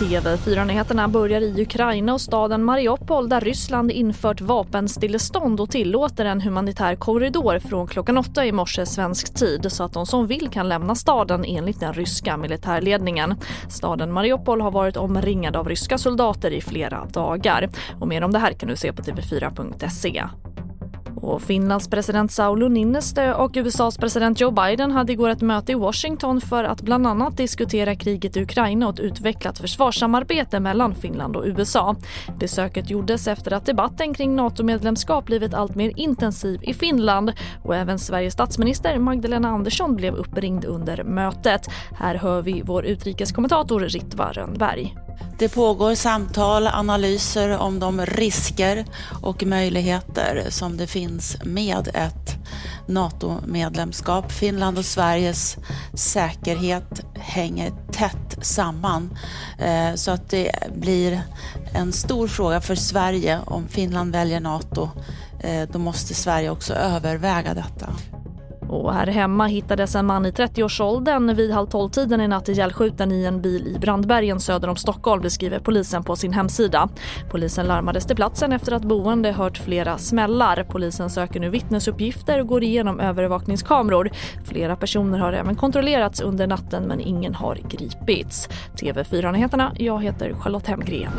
TV4-nyheterna börjar i Ukraina och staden Mariupol där Ryssland infört vapenstillestånd och tillåter en humanitär korridor från klockan åtta i morse svensk tid så att de som vill kan lämna staden enligt den ryska militärledningen. Staden Mariupol har varit omringad av ryska soldater i flera dagar. Och mer om det här kan du se på tv4.se. Och Finlands president Sauli Niinistö och USAs president Joe Biden hade igår ett möte i Washington för att bland annat diskutera kriget i Ukraina och ett utvecklat försvarssamarbete mellan Finland och USA. Besöket gjordes efter att debatten kring NATO-medlemskap blivit allt mer intensiv i Finland och även Sveriges statsminister Magdalena Andersson blev uppringd under mötet. Här hör vi vår utrikeskommentator Ritva Rönnberg. Det pågår samtal, analyser om de risker och möjligheter som det finns med ett NATO-medlemskap. Finland och Sveriges säkerhet hänger tätt samman eh, så att det blir en stor fråga för Sverige om Finland väljer NATO. Eh, då måste Sverige också överväga detta. Och här hemma hittades en man i 30-årsåldern vid halv tolv-tiden i natt ihjälskjuten i en bil i Brandbergen söder om Stockholm beskriver polisen på sin hemsida. Polisen larmades till platsen efter att boende hört flera smällar. Polisen söker nu vittnesuppgifter och går igenom övervakningskameror. Flera personer har även kontrollerats under natten men ingen har gripits. TV4-nyheterna, jag heter Charlotte Hemgren.